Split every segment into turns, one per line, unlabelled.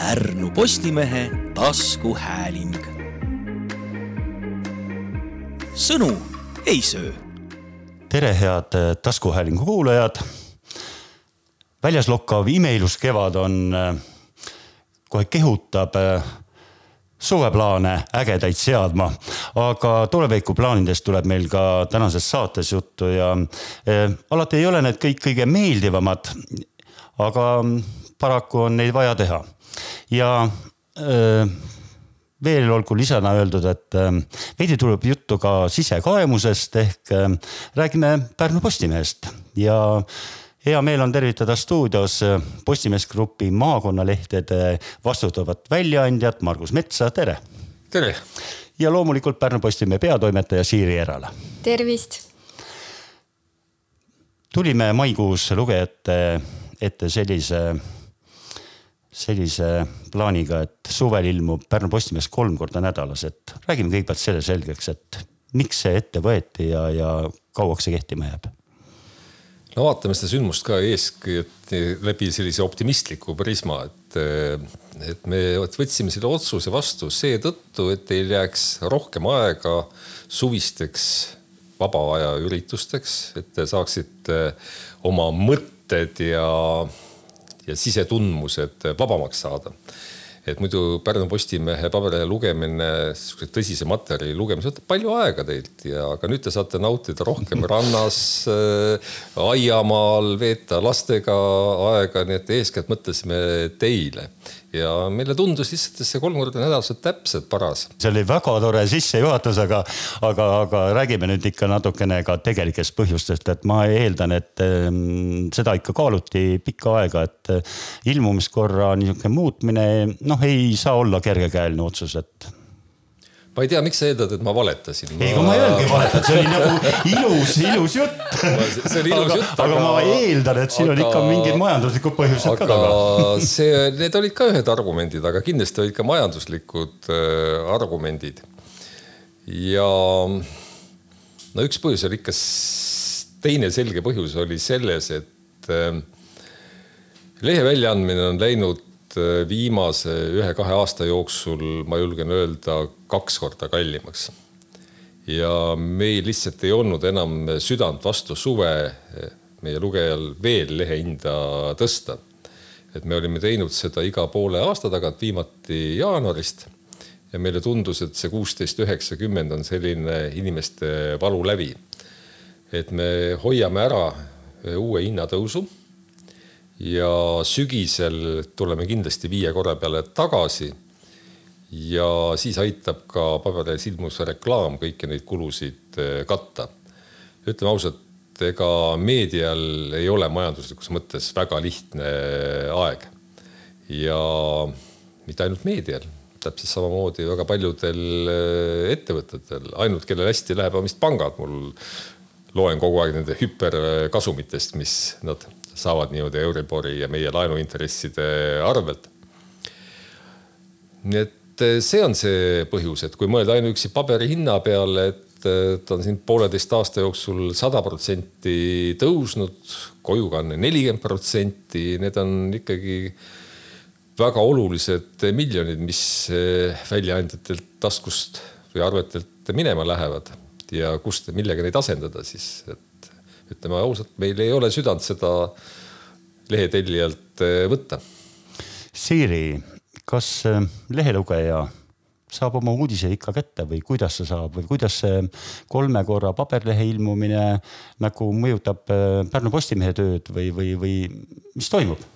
Pärnu Postimehe taskuhääling. sõnu ei söö.
tere, head taskuhäälingu kuulajad. väljas lokkav imeilus kevad on, kohe kehutab suveplaane ägedaid seadma, aga tulevikuplaanidest tuleb meil ka tänases saates juttu ja eh, alati ei ole need kõik kõige meeldivamad. aga paraku on neid vaja teha ja eh, veel olgu lisana öeldud, et eh, veidi tuleb juttu ka sisekaemusest ehk eh, räägime Pärnu Postimehest ja hea meel on tervitada stuudios Postimees Grupi maakonnalehtede vastutavat väljaandjat Margus Metsa, tere.
tere.
ja loomulikult Pärnu Postimehe peatoimetaja Siiri Erala.
tervist.
tulime maikuus lugejate ette sellise sellise plaaniga, et suvel ilmub Pärnu Postimees kolm korda nädalas, et räägime kõigepealt selle selgeks, et miks see ette võeti ja, ja kauaks see kehtima jääb?
no vaatame seda sündmust ka eeskätt läbi sellise optimistliku prisma, et, et me võtsime selle otsuse vastu seetõttu, et teil jääks rohkem aega suvisteks vaba aja üritusteks, et te saaksite oma mõtted ja ja sisetundmused vabamaks saada. et muidu Pärnu Postimehe paberilehe lugemine, sihukese tõsise materjali lugemine võtab palju aega teilt ja, aga nüüd te saate nautida rohkem rannas äh,, aiamaal, veeta lastega aega, nii et eeskätt mõtlesime teile ja meile tundus lihtsalt, et see kolm korda nädalas on täpselt paras.
see oli väga tore sissejuhatus, aga, aga, aga räägime nüüd ikka natukene ka tegelikest põhjustest, et ma eeldan, et ähm, seda ikka kaaluti pikka aega, et äh, ilmumiskorra niisugune muutmine, noh, ei saa olla kergekäeline otsus, et
ma ei tea, miks sa eeldad, et ma valetasin
ma.... ei, ma ei öelnudki valetad, see oli nagu ilus, ilus jutt.
see oli ilus
aga,
jutt,
aga. aga ma eeldan, et siin aga, on ikka mingid majanduslikud põhjused ka taga.
see, need olid ka ühed argumendid, aga kindlasti olid ka majanduslikud äh, argumendid. ja no üks põhjus oli ikka, teine selge põhjus oli selles, et äh, lehe väljaandmine on läinud Äh, viimase ühe-kahe aasta jooksul ma julgen öelda kaks korda kallimaks. ja meil lihtsalt ei olnud enam südant vastu suve meie lugejal veel lehe hinda tõsta. et me olime teinud seda iga poole aasta tagant, viimati jaanuarist. ja meile tundus, et see kuusteist üheksakümmend on selline inimeste valulävi. et me hoiame ära uue hinnatõusu ja sügisel tuleme kindlasti viie korra peale tagasi. ja siis aitab ka paberlehes ilmus reklaam kõiki neid kulusid eh, katta. ütleme ausalt, ega meedial ei ole majanduslikus mõttes väga lihtne aeg. ja mitte ainult meedial, täpselt samamoodi väga paljudel eh, ettevõtetel, ainult kellel hästi läheb, on vist pangad, mul loen kogu aeg nende hüperkasumitest, mis nad saavad niimoodi Euribori ja meie laenuintresside arvelt. nii et eh, see on see põhjus, et kui mõelda ainuüksi paberi hinna peale, et eh, ta on siin pooleteist aasta jooksul sada protsenti tõusnud, kojukanne nelikümmend protsenti, need on ikkagi väga olulised miljonid, mis eh, väljaandjatelt taskust või arvetelt minema lähevad ja kust, millega neid asendada siis, et ütleme ausalt, meil ei ole südant seda lehetellijalt eh, võtta.
Siiri, kas eh, lehelugeja saab oma uudise ikka kätte või kuidas see saab või kuidas see kolme korra paberlehe ilmumine nagu mõjutab eh, Pärnu Postimehe tööd või, või, või mis toimub?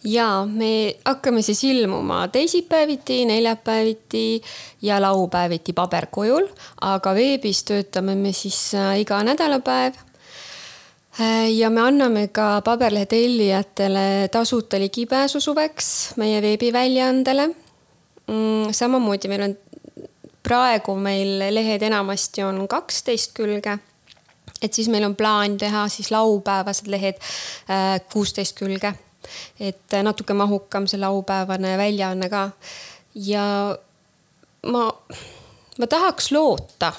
ja me hakkame siis ilmuma teisipäeviti, neljapäeviti ja laupäeviti paberkujul, aga veebis töötame me siis iga nädalapäev ja me anname ka paberlehe tellijatele tasuta ligipääsu suveks meie veebiväljaandele. Mm, samamoodi meil on praegu meil lehed enamasti on kaksteist külge. et siis meil on plaan teha siis laupäevased lehed äh, kuusteist külge, et natuke mahukam see laupäevane väljaanne ka. ja ma, ma tahaks loota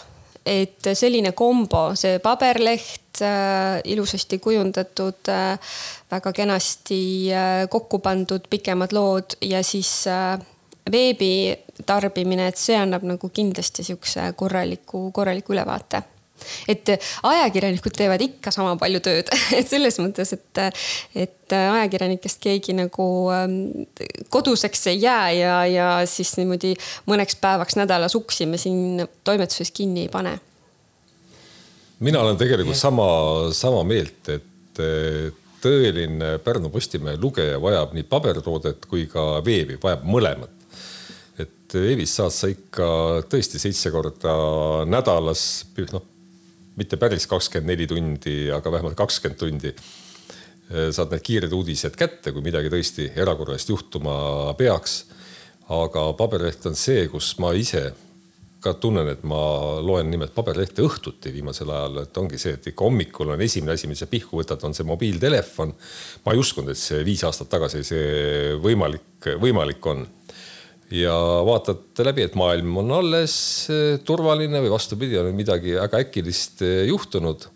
et selline kombo, see paberleht äh,, ilusasti kujundatud äh,, väga kenasti äh, kokku pandud pikemad lood ja siis äh, veebi tarbimine, et see annab nagu kindlasti sihukese korraliku, korraliku ülevaate et ajakirjanikud teevad ikka sama palju tööd, et selles mõttes, et, et ajakirjanikest keegi nagu ähm, koduseks ei jää ja, ja siis niimoodi mõneks päevaks nädalas uksi me siin toimetuses kinni ei pane.
mina olen tegelikult sama, sama meelt, et tõeline Pärnu Postimehe lugeja vajab nii pabertoodet kui ka veebi, vajab mõlemat. Et veebis saad sa ikka tõesti seitse korda nädalas, noh, mitte päris kakskümmend neli tundi, aga vähemalt kakskümmend tundi saad need kiired uudised kätte, kui midagi tõesti erakorralist juhtuma peaks. aga paberleht on see, kus ma ise ka tunnen, et ma loen nimelt paberlehte õhtuti viimasel ajal, et ongi see, et ikka hommikul on esimene asi, mis sa pihku võtad, on see mobiiltelefon. ma ei uskunud, et see viis aastat tagasi see võimalik, võimalik on ja vaatad läbi, et maailm on alles eh, turvaline või vastupidi, on midagi väga äkilist eh, juhtunud.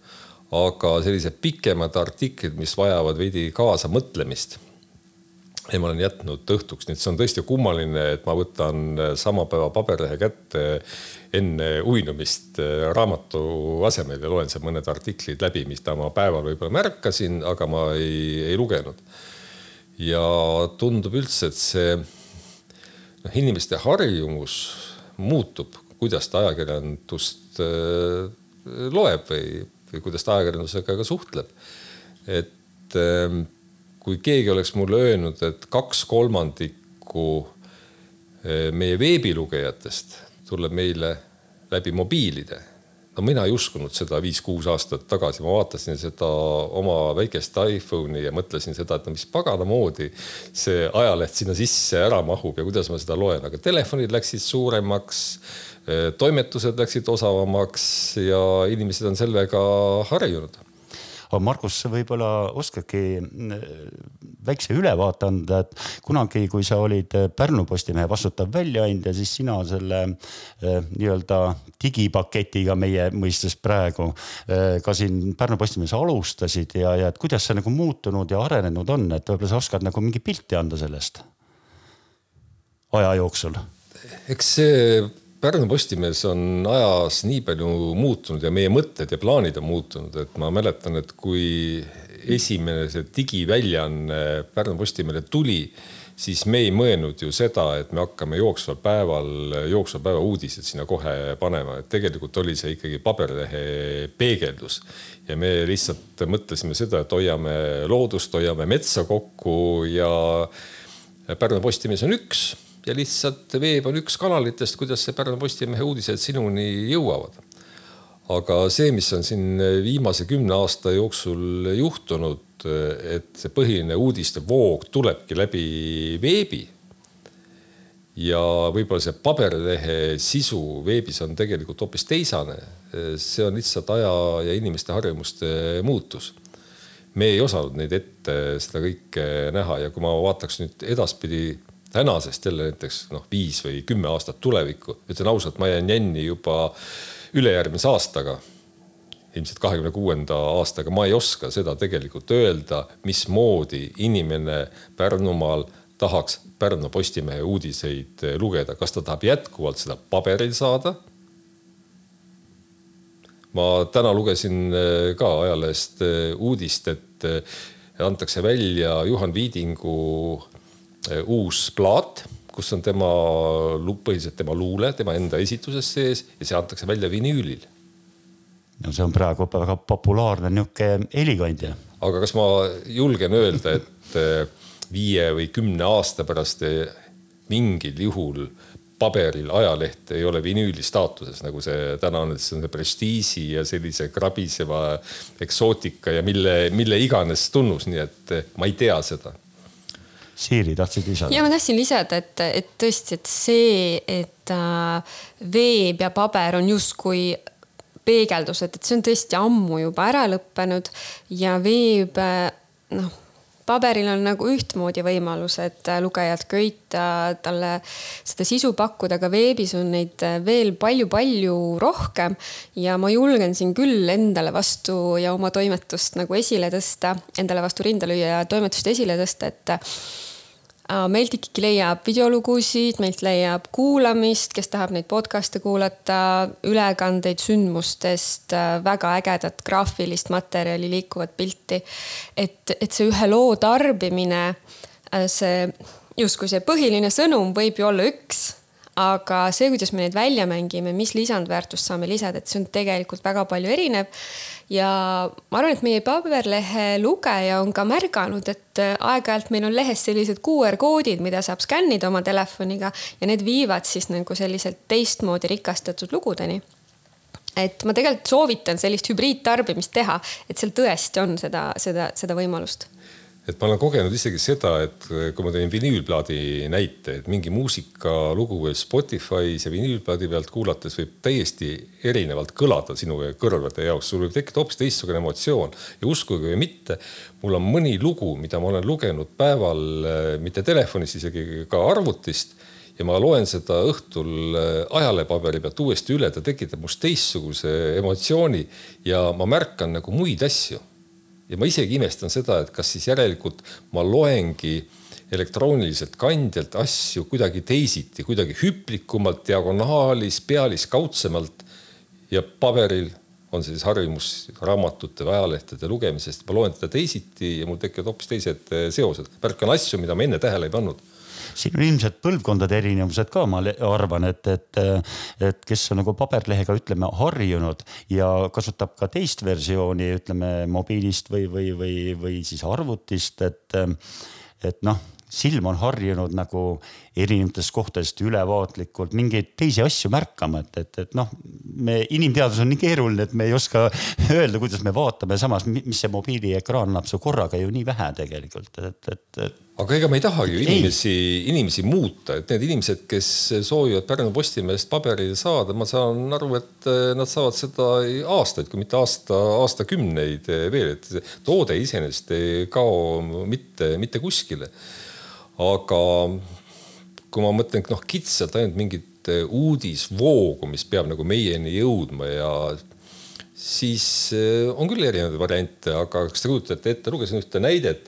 aga sellised pikemad artiklid, mis vajavad veidi kaasamõtlemist. ja ma olen jätnud õhtuks, nii et see on tõesti kummaline, et ma võtan eh, sama päeva paberlehe kätte enne uinumist raamatu asemel ja loen seal mõned artiklid läbi, mis ma päeval võib-olla märkasin, aga ma ei, ei lugenud. ja tundub üldse, et see noh, inimeste harjumus muutub, kuidas ta ajakirjandust äh, loeb või, või kuidas ta ajakirjandusega ka suhtleb. et äh, kui keegi oleks mulle öelnud, et kaks kolmandikku äh, meie veebilugejatest tuleb meile läbi mobiilide no mina ei uskunud seda viis-kuus aastat tagasi, ma vaatasin seda oma väikest iPhone'i ja mõtlesin seda, et no mis pagana moodi see ajaleht sinna sisse ära mahub ja kuidas ma seda loen, aga telefonid läksid suuremaks. toimetused läksid osavamaks ja inimesed on sellega harjunud
aga Margus, võib-olla oskadki mm, väikse ülevaate anda, et kunagi, kui sa olid Pärnu Postimehe vastutav väljaandja, siis sina selle eh, nii-öelda digipaketiga meie mõistes praegu eh, ka siin Pärnu Postimehes alustasid ja, ja et kuidas see nagu muutunud ja arenenud on, et võib-olla sa oskad nagu mingi pilti anda sellest aja jooksul?
eks see Pärnu Postimees on ajas nii palju muutunud ja meie mõtted ja plaanid on muutunud, et ma mäletan, et kui esimene see digiväljaanne Pärnu Postimehele tuli, siis me ei mõelnud ju seda, et me hakkame jooksval päeval, jooksva päeva uudised sinna kohe panema, et tegelikult oli see ikkagi paberlehe peegeldus. ja me lihtsalt mõtlesime seda, et hoiame loodust, hoiame metsa kokku ja Pärnu Postimees on üks ja lihtsalt veeb on üks kanalitest, kuidas see Pärnu Postimehe uudised sinuni jõuavad. aga see, mis on siin viimase kümne aasta jooksul juhtunud, et see põhiline uudistevoog tulebki läbi veebi. ja võib-olla see paberlehe sisu veebis on tegelikult hoopis teisane. see on lihtsalt aja ja inimeste harjumuste muutus me ei osanud neid ette seda kõike näha ja kui ma vaataks nüüd edaspidi tänasest jälle näiteks noh, viis või kümme aastat tulevikku. ütlen ausalt, ma jään jänni juba ülejärgmise aastaga ilmselt kahekümne kuuenda aastaga, ma ei oska seda tegelikult öelda, mismoodi inimene Pärnumaal tahaks Pärnu Postimehe uudiseid lugeda, kas ta tahab jätkuvalt seda paberil saada. ma täna lugesin eh, ka ajalehest eh, uudist, et eh, antakse välja Juhan Viidingu uus plaat, kus on tema, põhiliselt tema luule, tema enda esituses sees ja see antakse välja vinüülil.
no see on praegu väga populaarne nihuke helikandja.
aga kas ma julgen öelda, et äh, viie või kümne aasta pärast äh, mingil juhul paberil ajaleht ei ole vinüüli staatuses, nagu see täna on, et see on see prestiiži ja sellise krabiseva eksootika ja mille, mille iganes tunnus, nii et ma ei tea seda
Siiri, tahtsid lisada?
ja ma tahtsin lisada, et, et tõesti, et see, et äh, veeb ja paber on justkui peegeldused, et see on tõesti ammu juba ära lõppenud ja veeb äh, noh paberil on nagu ühtmoodi võimalused lugejat köita, talle seda sisu pakkuda, aga veebis on neid veel palju-palju rohkem. ja ma julgen siin küll endale vastu ja oma toimetust nagu esile tõsta, endale vastu rinda lüüa ja toimetust esile tõsta, et meilt ikkagi leiab videolugusid, meilt leiab kuulamist, kes tahab neid podcast'e kuulata, ülekandeid sündmustest, väga ägedat graafilist materjali, liikuvat pilti. et, et see ühe loo tarbimine, see justkui see põhiline sõnum võib ju olla üks aga see, kuidas me neid välja mängime, mis lisandväärtust saame lisada, et see on tegelikult väga palju erinev. Ja ma arvan, et meie paberlehe lugeja on ka märganud, et äh, aeg-ajalt meil on lehes sellised QR koodid, mida saab skännida oma telefoniga ja need viivad siis nagu selliselt teistmoodi rikastatud lugudeni. Et ma tegelikult soovitan sellist hübriidtarbimist teha, et seal tõesti on seda, seda, seda võimalust
et ma olen kogenud isegi seda, et kui ma teen vinüülplaadi näite, et mingi muusikalugu võib Spotify's ja vinüülplaadi pealt kuulates võib täiesti erinevalt kõlada sinu kõrvade jaoks, sul võib tekkida hoopis teistsugune emotsioon ja uskuge või mitte, mul on mõni lugu, mida ma olen lugenud päeval mitte telefonis, isegi ka arvutist ja ma loen seda õhtul ajalehepaberi pealt uuesti üle, ta tekitab must teistsuguse emotsiooni ja ma märkan nagu muid asju ja ma isegi imestan seda, et kas siis järelikult ma loengi elektrooniliselt kandjalt asju kuidagi teisiti, kuidagi hüplikumalt, diagonaalis, pealiskaudsemalt ja paberil on siis harjumus raamatute või ajalehtede lugemisest, ma loen teda teisiti ja mul tekivad hoopis teised eh, seosed. märkan asju, mida ma enne tähele ei pannud
siin on ilmselt põlvkondade erinevused ka, ma arvan, et, et, et kes on nagu paberlehega, ütleme, harjunud ja kasutab ka teist versiooni, ütleme mobiilist või, või, või, või siis arvutist, et, et noh silm on harjunud nagu erinevatest kohtadest ülevaatlikult mingeid teisi asju märkama, et, et, et noh, me, inimteadus on nii keeruline, et me ei oska öelda, kuidas me vaatame, samas mis see mobiiliekraan annab su korraga ju nii vähe tegelikult, et, et, et
aga ega me ei tahagi ju inimesi, inimesi muuta, et need inimesed, kes soovivad Pärnu Postimehest paberile saada, ma saan aru, et nad saavad seda aastaid, kui mitte aasta, aastakümneid veel, et toode iseenesest ei kao mitte, mitte kuskile aga kui ma mõtlen noh kitsalt ainult mingit eh, uudisvoogu, mis peab nagu meieni jõudma ja siis eh, on küll erinevaid variante, aga kas te kujutate ette, lugesin ühte näidet,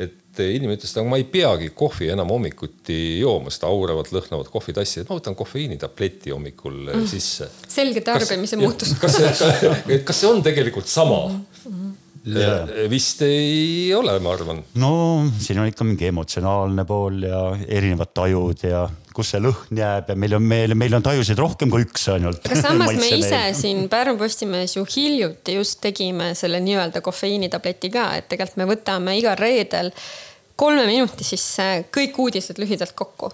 et inimene ütles, et ma ei peagi kohvi enam hommikuti jooma, seda auravat lõhnavat kohvitassi, et ma võtan kofeiinitableti hommikul mm. sisse.
selge tarbimise muutus.
kas see, kas see on tegelikult sama mm? -hmm Yeah. vist ei ole, ma arvan.
no siin on ikka mingi emotsionaalne pool ja erinevad tajud ja kus see lõhn jääb ja meil on, meil, meil on tajusid rohkem kui üks ainult.
aga samas me ise meil. siin Pärnu Postimehes ju hiljuti just tegime selle nii-öelda kofeiinitableti ka, et tegelikult me võtame igal reedel kolme minuti sisse kõik uudised lühidalt kokku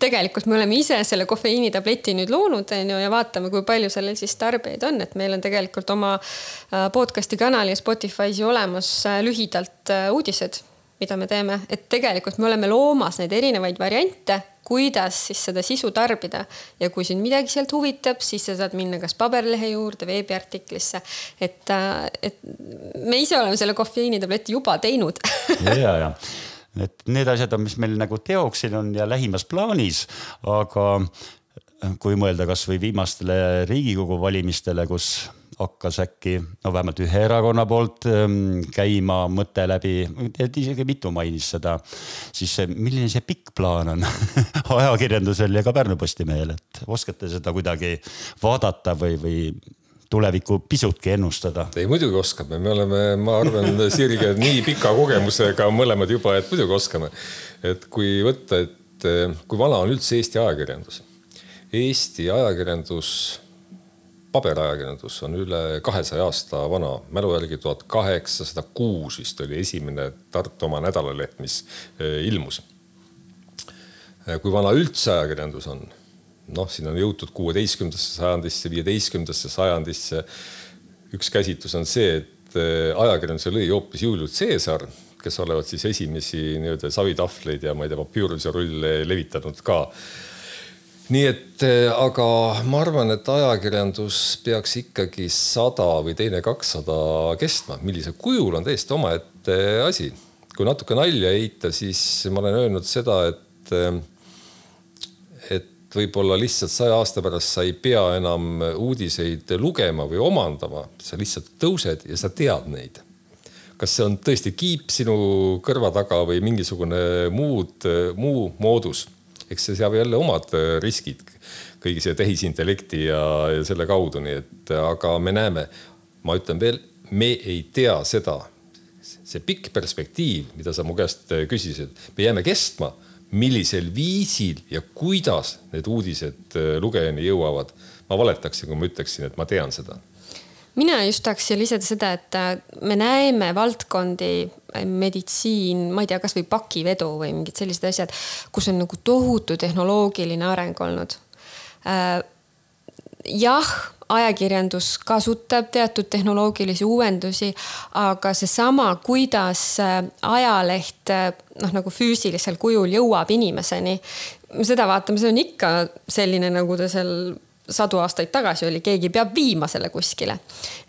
tegelikult me oleme ise selle kofeiinitableti nüüd loonud, on ju, ja vaatame, kui palju sellel siis tarbijaid on, et meil on tegelikult oma äh, podcast'i kanal ja Spotify's ju olemas äh, lühidalt äh, uudised, mida me teeme, et tegelikult me oleme loomas neid erinevaid variante, kuidas siis seda sisu tarbida. Ja kui sind midagi sealt huvitab, siis sa saad minna kas paberlehe juurde, veebiartiklisse. et, et me ise oleme selle kofeiinitableti juba teinud.
Ja, ja et need asjad on, mis meil nagu teoksil on ja lähimas plaanis, aga kui mõelda kasvõi viimastele Riigikogu valimistele, kus hakkas äkki no vähemalt ühe erakonna poolt ähm, käima mõte läbi, isegi mitu mainis seda, siis milline see pikk plaan on ajakirjandusel ja ka Pärnu Postimehel, et oskate seda kuidagi vaadata või, või tulevikku pisutki ennustada?
ei, muidugi oskame, me oleme, ma arvan, Sirge nii pika kogemusega mõlemad juba, et muidugi oskame. et kui võtta, et kui vana on üldse Eesti ajakirjandus? Eesti ajakirjandus, paberajakirjandus on üle kahesaja aasta vana, mälu järgi tuhat kaheksasada kuus vist oli esimene Tartu oma nädalaleht, mis eh, ilmus. kui vana üldse ajakirjandus on? Noh, siin on jõutud kuueteistkümnendasse sajandisse, viieteistkümnendasse sajandisse. üks käsitlus on see, et äh, ajakirjanduse lõi hoopis Julius Caesar, kes olevat siis esimesi nii-öelda savitahvleid ja ma ei tea, papüüruse rulle levitanud ka. Nii et äh, aga ma arvan, et ajakirjandus peaks ikkagi sada või teine kakssada kestma, millisel kujul on täiesti omaette asi. Kui natuke nalja heita, siis ma olen öelnud seda, et, et võib-olla lihtsalt saja aasta pärast sa ei pea enam uudiseid lugema või omandama, sa lihtsalt tõused ja sa tead neid. kas see on tõesti kiip sinu kõrva taga või mingisugune muud, muu moodus, eks see seab jälle omad riskid kõigi see tehisintellekti ja, ja selle kaudu, nii et aga me näeme, ma ütlen veel, me ei tea seda, see pikk perspektiiv, mida sa mu käest küsisid, me jääme kestma, millisel viisil ja kuidas need uudised lugejani jõuavad. ma valetaksin, kui ma ütleksin, et ma tean seda
mina just tahaks siia lisada seda, et me näeme valdkondi, meditsiin, ma ei tea, kasvõi pakivedu või mingid sellised asjad, kus on nagu tohutu tehnoloogiline areng olnud Äh, jah, ajakirjandus kasutab teatud tehnoloogilisi uuendusi, aga seesama, kuidas äh, ajaleht äh, noh, nagu füüsilisel kujul jõuab inimeseni, seda vaatame, see on ikka selline, nagu ta seal sadu aastaid tagasi oli, keegi peab viima selle kuskile.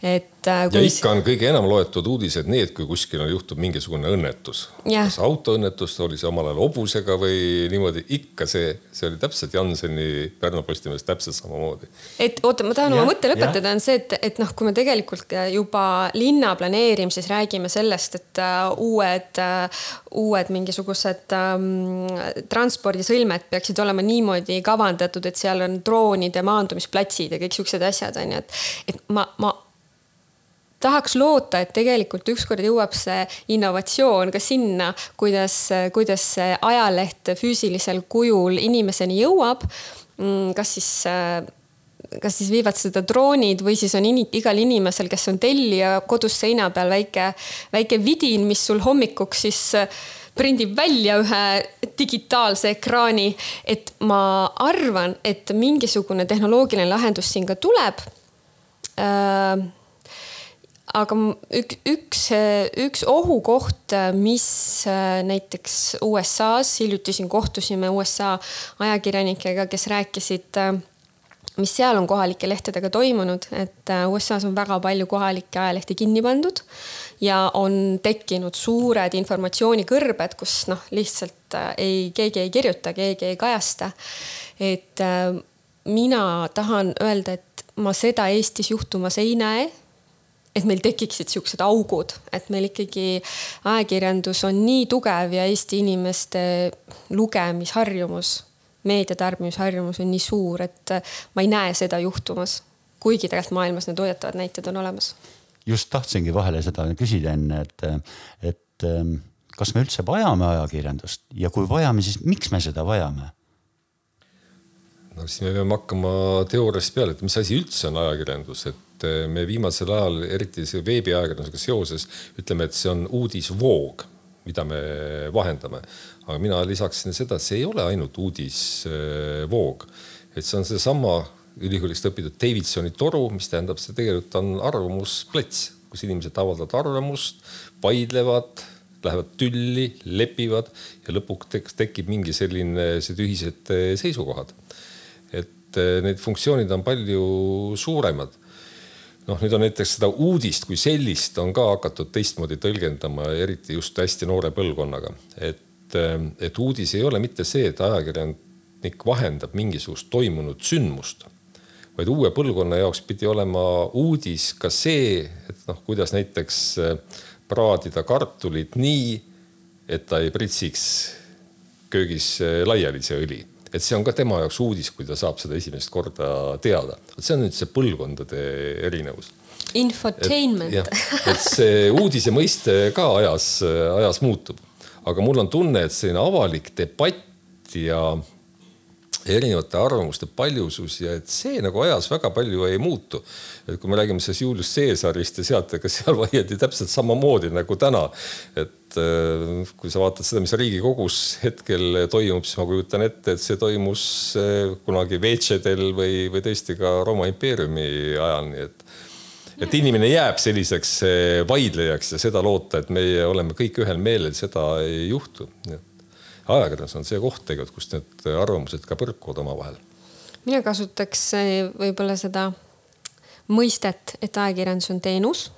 et
äh,. ja ikka on kõige enam loetud uudised need, kui kuskil juhtub mingisugune õnnetus. kas autoõnnetus, oli see omal ajal hobusega või niimoodi, ikka see, see oli täpselt Janseni Pärnu Postimehes täpselt samamoodi.
et oota, ma tahan ja, oma mõtte lõpetada, on see, et, et noh, kui me tegelikult juba linna planeerimises räägime sellest, et uh, uued uh,, uued mingisugused um, transpordisõlmed peaksid olema niimoodi kavandatud, et seal on droonide maandumisplatsid ja kõik siuksed asjad on ju, et, et ma, ma tahaks loota, et tegelikult ükskord jõuab see innovatsioon ka sinna, kuidas, kuidas see ajaleht füüsilisel kujul inimeseni jõuab. Mm, kas siis, kas siis viivad seda droonid või siis on in, igal inimesel, kes on tellija kodus seina peal väike, väike vidin, mis sul hommikuks siis prindib välja ühe digitaalse ekraani. et ma arvan, et mingisugune tehnoloogiline lahendus siin ka tuleb äh, aga üks, üks, üks ohukoht, mis näiteks USA-s, hiljuti siin kohtusime USA ajakirjanikega, kes rääkisid, mis seal on kohalike lehtedega toimunud, et USA-s on väga palju kohalikke ajalehti kinni pandud ja on tekkinud suured informatsioonikõrbed, kus noh, lihtsalt ei, keegi ei kirjuta, keegi ei kajasta. et mina tahan öelda, et ma seda Eestis juhtumas ei näe et meil tekiksid siuksed augud, et meil ikkagi ajakirjandus on nii tugev ja Eesti inimeste lugemisharjumus, meedia tarbimisharjumus on nii suur, et ma ei näe seda juhtumas. kuigi tegelikult maailmas need hoiatavad näited on olemas.
just tahtsingi vahele seda küsida enne, et, et ähm, kas me üldse vajame ajakirjandust ja kui vajame, siis miks me seda vajame?
no siis me peame hakkama teooriast peale, et mis asi üldse on ajakirjandus, et et eh, me viimasel ajal, eriti veebiajakirjandusega seoses, ütleme, et see on uudisvoog, mida me vahendame. aga mina lisaksin seda, et see ei ole ainult uudisvoog, et see on seesama ülikoolist õpitud Davidsoni toru, mis tähendab, see tegelikult on arvamusplats, kus inimesed avaldavad arvamust, vaidlevad lähevad tülli, lepivad ja lõpuks tekib mingi selline, sellised ühised eh, seisukohad. et eh, need funktsioonid on palju suuremad noh, nüüd on näiteks seda uudist kui sellist on ka hakatud teistmoodi tõlgendama, eriti just hästi noore põlvkonnaga, et, ähm, et uudis ei ole mitte see, et ajakirjanik vahendab mingisugust toimunud sündmust, vaid uue põlvkonna jaoks pidi olema uudis ka see, et noh, kuidas näiteks äh, praadida kartulit nii, et ta ei pritsiks köögis äh, laiali see õli et see on ka tema jaoks uudis, kui ta saab seda esimest korda teada. see on nüüd see põlvkondade erinevus.
Infotainment.
et see uudise mõiste ka ajas, ajas muutub, aga mul on tunne, et selline avalik debatt ja erinevate arvamuste paljusus ja et see nagu ajas väga palju ei muutu. et kui me räägime sellest Julius Caesarist ja sealt, ega seal vaieldi täpselt samamoodi nagu täna. et äh, kui sa vaatad seda, mis Riigikogus hetkel toimub, siis ma kujutan ette, et see toimus äh, kunagi veetšedel või, või tõesti ka Rooma impeeriumi ajal, nii et et inimene jääb selliseks äh, vaidlejaks ja seda loota, et meie oleme kõik ühel meelel, seda ei juhtu ajakirjandus on see koht tegelikult, kus need arvamused ka põrkuvad omavahel.
mina kasutaks eh, võib-olla seda mõistet, et ajakirjandus on teenus.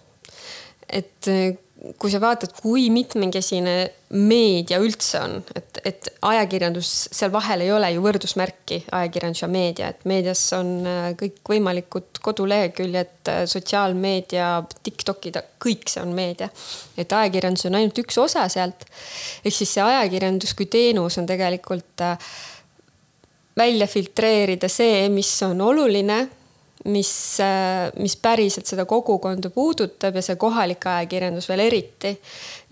et eh, kui sa vaatad, kui mitmekesine meedia üldse on, et, et ajakirjandus, seal vahel ei ole ju võrdusmärki, ajakirjandus ja meedia, et meedias on äh, kõikvõimalikud koduleheküljed, äh, sotsiaalmeedia, Tiktokid, kõik see on meedia. et ajakirjandus on ainult üks osa sealt. ehk siis see ajakirjandus kui teenus on tegelikult äh, välja filtreerida see, mis on oluline mis, mis päriselt seda kogukonda puudutab ja see kohalik ajakirjandus veel eriti.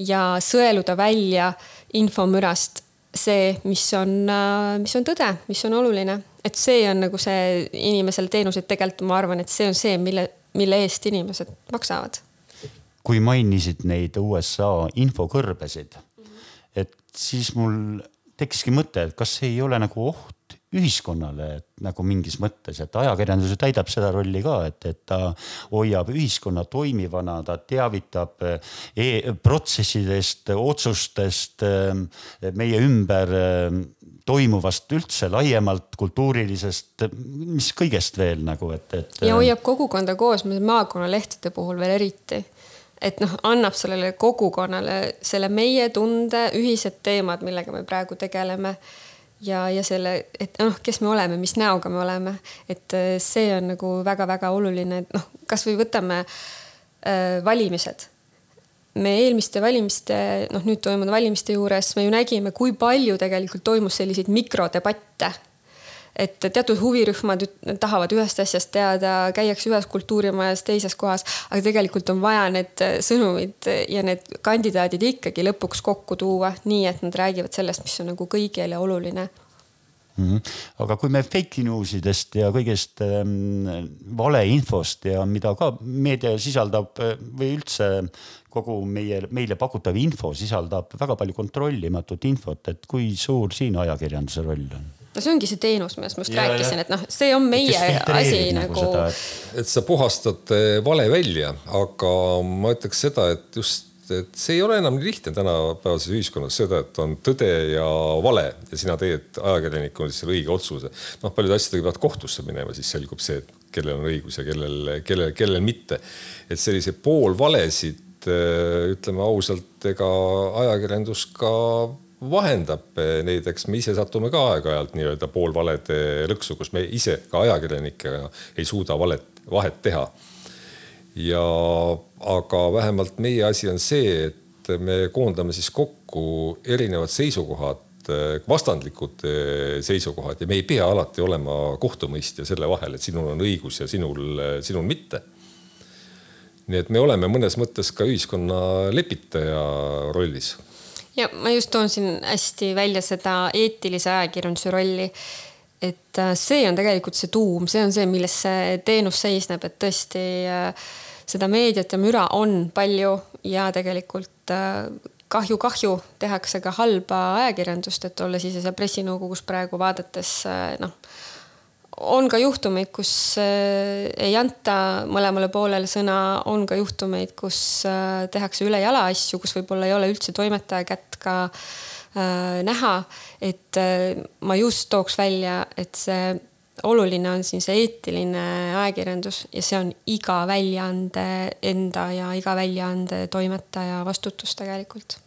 ja sõeluda välja infomürast see, mis on, mis on tõde, mis on oluline, et see on nagu see inimesele teenuseid tegelikult ma arvan, et see on see, mille, mille eest inimesed maksavad.
kui mainisid neid USA infokõrbesid, et siis mul tekkiski mõte, et kas ei ole nagu oht ühiskonnale nagu mingis mõttes, et ajakirjandus ju täidab seda rolli ka, et, et ta hoiab ühiskonna toimivana, ta teavitab e protsessidest, otsustest, meie ümber toimuvast üldse laiemalt kultuurilisest, mis kõigest veel nagu, et, et.
ja hoiab kogukonda koos, maakonnalehtede puhul veel eriti et noh, annab sellele kogukonnale selle meie tunde, ühised teemad, millega me praegu tegeleme ja, ja selle, et noh, kes me oleme, mis näoga me oleme, et äh, see on nagu väga-väga oluline, et noh, kasvõi võtame äh, valimised. me eelmiste valimiste, noh nüüd toimunud valimiste juures me ju nägime, kui palju tegelikult toimus selliseid mikrodebatte et teatud huvirühmad tahavad ühest asjast teada, käiakse ühes kultuurimajas, teises kohas, aga tegelikult on vaja need sõnumid ja need kandidaadid ikkagi lõpuks kokku tuua, nii et nad räägivad sellest, mis on nagu kõigile oluline
Mm -hmm. aga kui me fake news idest ja kõigest ähm, valeinfost ja mida ka meedia sisaldab äh, või üldse kogu meie, meile pakutav info sisaldab väga palju kontrollimatut infot, et kui suur siin ajakirjanduse roll on?
No see ongi see teenus, millest ma just ja, rääkisin, et noh, see on meie asi nagu, nagu....
Et... et sa puhastad vale välja, aga ma ütleks seda, et just, et see ei ole enam nii lihtne tänapäevases ühiskonnas seda, et on tõde ja vale ja sina teed ajakirjanikuna siis selle õige otsuse. noh, paljude asjadega peavad kohtusse minema, siis selgub see, et kellel on õigus ja kellel, kellel, kellel mitte. et selliseid poolvalesid, ütleme ausalt, ega ajakirjandus ka vahendab neid, eks me ise satume ka aeg-ajalt nii-öelda poolvalede lõksu, kus me ise ka ajakirjanikena ei suuda valet, vahet teha. ja aga vähemalt meie asi on see, et me koondame siis kokku erinevad seisukohad, vastandlikud seisukohad ja me ei pea alati olema kohtumõistja selle vahel, et sinul on õigus ja sinul, sinul mitte nii et me oleme mõnes mõttes ka ühiskonna lepitaja rollis
ja ma just toon siin hästi välja seda eetilise ajakirjanduse rolli. et äh, see on tegelikult see tuum, see on see, milles see teenus seisneb, et tõesti äh, seda meediat ja müra on palju ja tegelikult äh, tehakse ka halba ajakirjandust, et olles ise seal pressinõukogus praegu vaadates noh on ka juhtumeid, kus äh, ei anta mõlemale poolele sõna, on ka juhtumeid, kus äh, tehakse ülejala asju, kus võib-olla ei ole üldse toimetaja kätt ka äh, näha. et ma just tooks välja, et see oluline on siin see eetiline ajakirjandus ja see on iga väljaande enda ja iga väljaande toimetaja vastutus tegelikult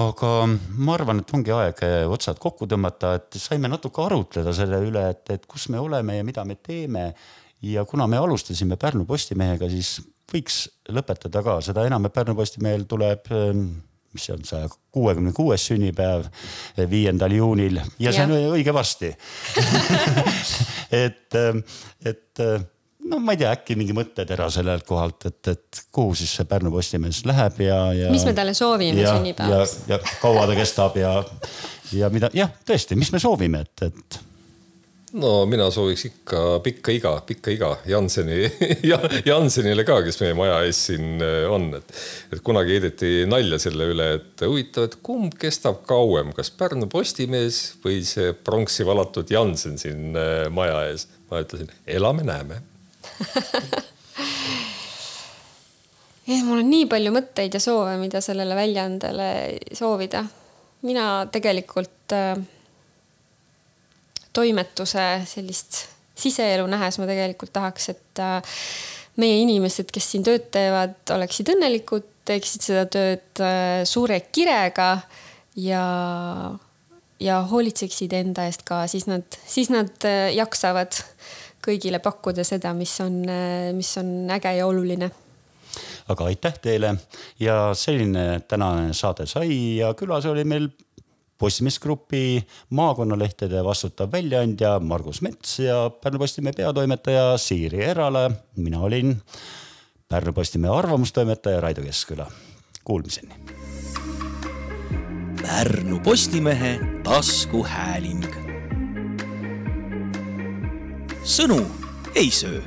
aga ma arvan, et ongi aeg eh, otsad kokku tõmmata, et saime natuke arutleda selle üle, et, et kus me oleme ja mida me teeme. ja kuna me alustasime Pärnu Postimehega, siis võiks lõpetada ka, seda enam, et Pärnu Postimehel tuleb ehm, mis see on, saja kuuekümne kuues sünnipäev eh, viiendal juunil. Ja see on õige varsti. Et, et no ma ei tea, äkki mingi mõttetera sellelt kohalt, et, et kuhu siis see Pärnu Postimees läheb ja, ja.
mis me talle soovime sünnipäevaks?
ja, ja kaua ta kestab ja, ja mida, jah, tõesti, mis me soovime, et, et
no mina sooviks ikka pikka iga, pikka iga Janseni ja Jansenile ka, kes meie maja ees siin äh, on, et, et kunagi heideti nalja selle üle, et huvitav, et kumb kestab kauem, kas Pärnu Postimees või see pronksi valatud Jansen siin äh, maja ees. ma ütlesin, elame-näeme
jah, mul on nii palju mõtteid ja soove, mida sellele väljaandele soovida. mina tegelikult äh, toimetuse sellist siseelu nähes ma tegelikult tahaks, et äh, meie inimesed, kes siin tööd teevad, oleksid õnnelikud, teeksid seda tööd äh, suure kirega ja, ja hoolitseksid enda eest ka, siis nad, siis nad äh, jaksavad kõigile pakkuda seda, mis on, mis on äge ja oluline
aga aitäh teile ja selline tänane saade sai ja külas oli meil Postimees Grupi maakonnalehtede vastutav väljaandja Margus Mets ja Pärnu Postimehe peatoimetaja Siiri Erala. mina olin Pärnu Postimehe arvamustoimetaja Raido Keskküla. Kuulmiseni.
Pärnu Postimehe taskuhääling. Sõnu ei söö